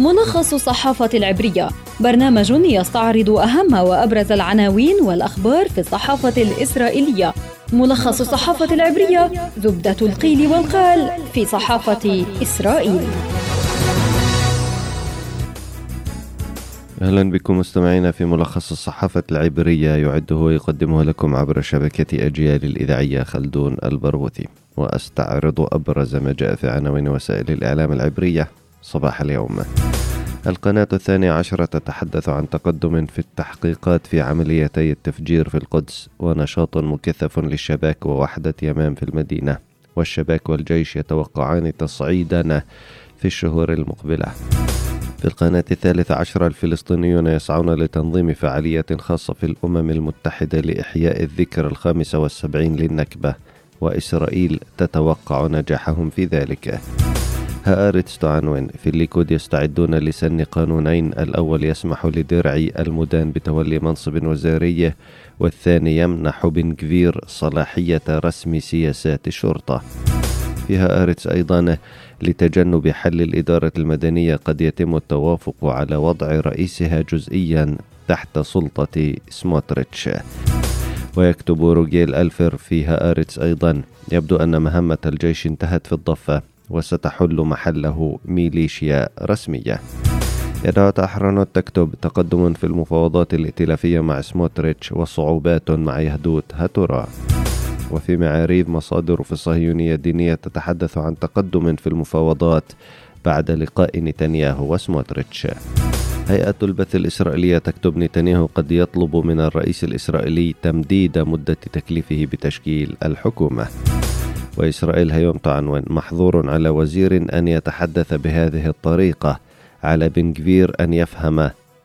ملخص الصحافة العبرية. برنامج يستعرض أهم وأبرز العناوين والأخبار في الصحافة الإسرائيلية. ملخص الصحافة العبرية زبدة القيل والقال في صحافة إسرائيل. أهلا بكم مستمعينا في ملخص الصحافة العبرية يعده ويقدمه لكم عبر شبكة أجيال الإذاعية خلدون البرغوثي وأستعرض أبرز ما جاء في عناوين وسائل الإعلام العبرية. صباح اليوم. القناة الثانية عشرة تتحدث عن تقدم في التحقيقات في عمليتي التفجير في القدس ونشاط مكثف للشباك ووحدة يمام في المدينة. والشباك والجيش يتوقعان تصعيدا في الشهور المقبلة. في القناة الثالثة عشر الفلسطينيون يسعون لتنظيم فعالية خاصة في الأمم المتحدة لإحياء الذكرى الخامسة والسبعين للنكبة وإسرائيل تتوقع نجاحهم في ذلك. هآرتس تعنون في الليكود يستعدون لسن قانونين الأول يسمح لدرعي المدان بتولي منصب وزاري والثاني يمنح بن غفير صلاحية رسم سياسات الشرطة هآرتس أيضا لتجنب حل الإدارة المدنية قد يتم التوافق على وضع رئيسها جزئيا تحت سلطة سموتريتش. ويكتب روجيل ألفر في هآرتس أيضا يبدو أن مهمة الجيش انتهت في الضفة. وستحل محله ميليشيا رسمية. يدعو أحرنوت تكتب تقدم في المفاوضات الائتلافية مع سموتريتش وصعوبات مع يهدوت هاتورا. وفي معاريف مصادر في الصهيونية الدينية تتحدث عن تقدم في المفاوضات بعد لقاء نتنياهو وسموتريتش. هيئة البث الإسرائيلية تكتب نتنياهو قد يطلب من الرئيس الإسرائيلي تمديد مدة تكليفه بتشكيل الحكومة. وإسرائيل هيوم تعنون محظور على وزير أن يتحدث بهذه الطريقة على بن كفير أن يفهم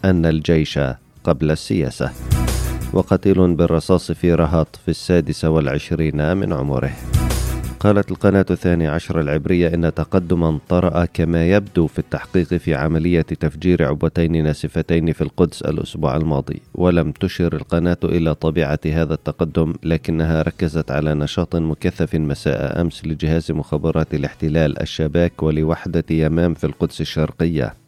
أن الجيش قبل السياسة. وقتيل بالرصاص في رهط في السادسة والعشرين من عمره. قالت القناة الثانية عشر العبرية إن تقدما طرأ كما يبدو في التحقيق في عملية تفجير عبوتين ناسفتين في القدس الأسبوع الماضي. ولم تشر القناة إلى طبيعة هذا التقدم لكنها ركزت على نشاط مكثف مساء أمس لجهاز مخابرات الاحتلال الشباك ولوحدة يمام في القدس الشرقية.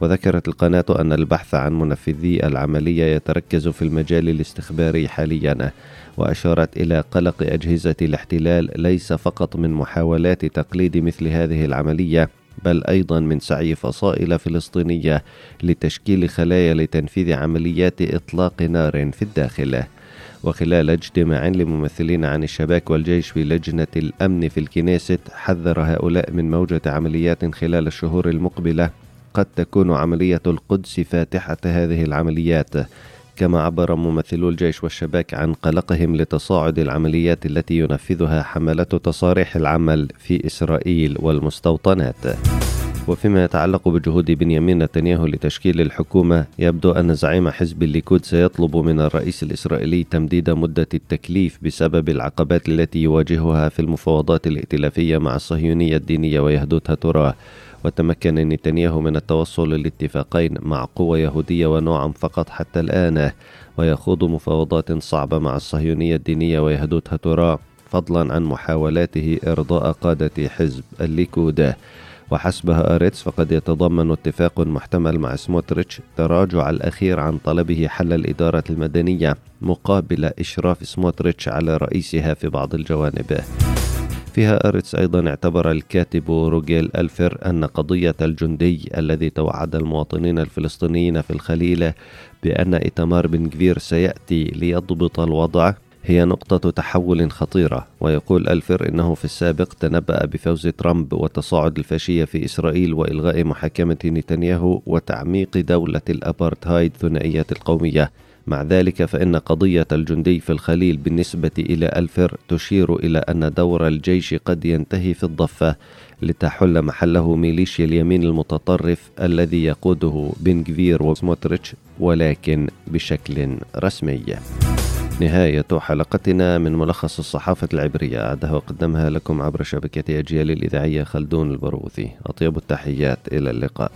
وذكرت القناة أن البحث عن منفذي العملية يتركز في المجال الاستخباري حاليا وأشارت إلى قلق أجهزة الاحتلال ليس فقط من محاولات تقليد مثل هذه العملية بل أيضا من سعي فصائل فلسطينية لتشكيل خلايا لتنفيذ عمليات إطلاق نار في الداخل. وخلال اجتماع لممثلين عن الشباك والجيش في لجنة الأمن في الكنيست حذر هؤلاء من موجة عمليات خلال الشهور المقبلة قد تكون عملية القدس فاتحة هذه العمليات. كما عبر ممثلو الجيش والشباك عن قلقهم لتصاعد العمليات التي ينفذها حملة تصاريح العمل في إسرائيل والمستوطنات. وفيما يتعلق بجهود بنيامين نتنياهو لتشكيل الحكومة يبدو أن زعيم حزب الليكود سيطلب من الرئيس الإسرائيلي تمديد مدة التكليف بسبب العقبات التي يواجهها في المفاوضات الائتلافية مع الصهيونية الدينية ويهدوتها تراه. وتمكن نتنياهو من التوصل لاتفاقين مع عوتسما يهوديت ونوعام فقط حتى الآن ويخوض مفاوضات صعبة مع الصهيونية الدينية ويهدوت هتوراه فضلا عن محاولاته إرضاء قادة حزب الليكود. وحسب هآرتس فقد يتضمن اتفاق محتمل مع سموتريتش تراجع الأخير عن طلبه حل الإدارة المدنية مقابل إشراف سموتريتش على رئيسها في بعض الجوانب. فيها أرتس أيضا اعتبر الكاتب روجيل ألفر أن قضية الجندي الذي توعد المواطنين الفلسطينيين في الخليل بأن إتمار بن كفير سيأتي ليضبط الوضع هي نقطة تحول خطيرة ويقول ألفر إنه في السابق تنبأ بفوز ترامب وتصاعد الفاشية في إسرائيل وإلغاء محاكمة نتنياهو وتعميق دولة الأبارتهايد ثنائية القومية. مع ذلك فإن قضية الجندي في الخليل بالنسبة إلى ألفر تشير إلى أن دور الجيش قد ينتهي في الضفة لتحل محله ميليشيا اليمين المتطرف الذي يقوده بن كفير وسموتريتش ولكن بشكل رسمي. نهاية حلقتنا من ملخص الصحافة العبرية. أعدها وقدمها لكم عبر شبكة أجيال الإذاعية خلدون البروثي. أطيب التحيات إلى اللقاء.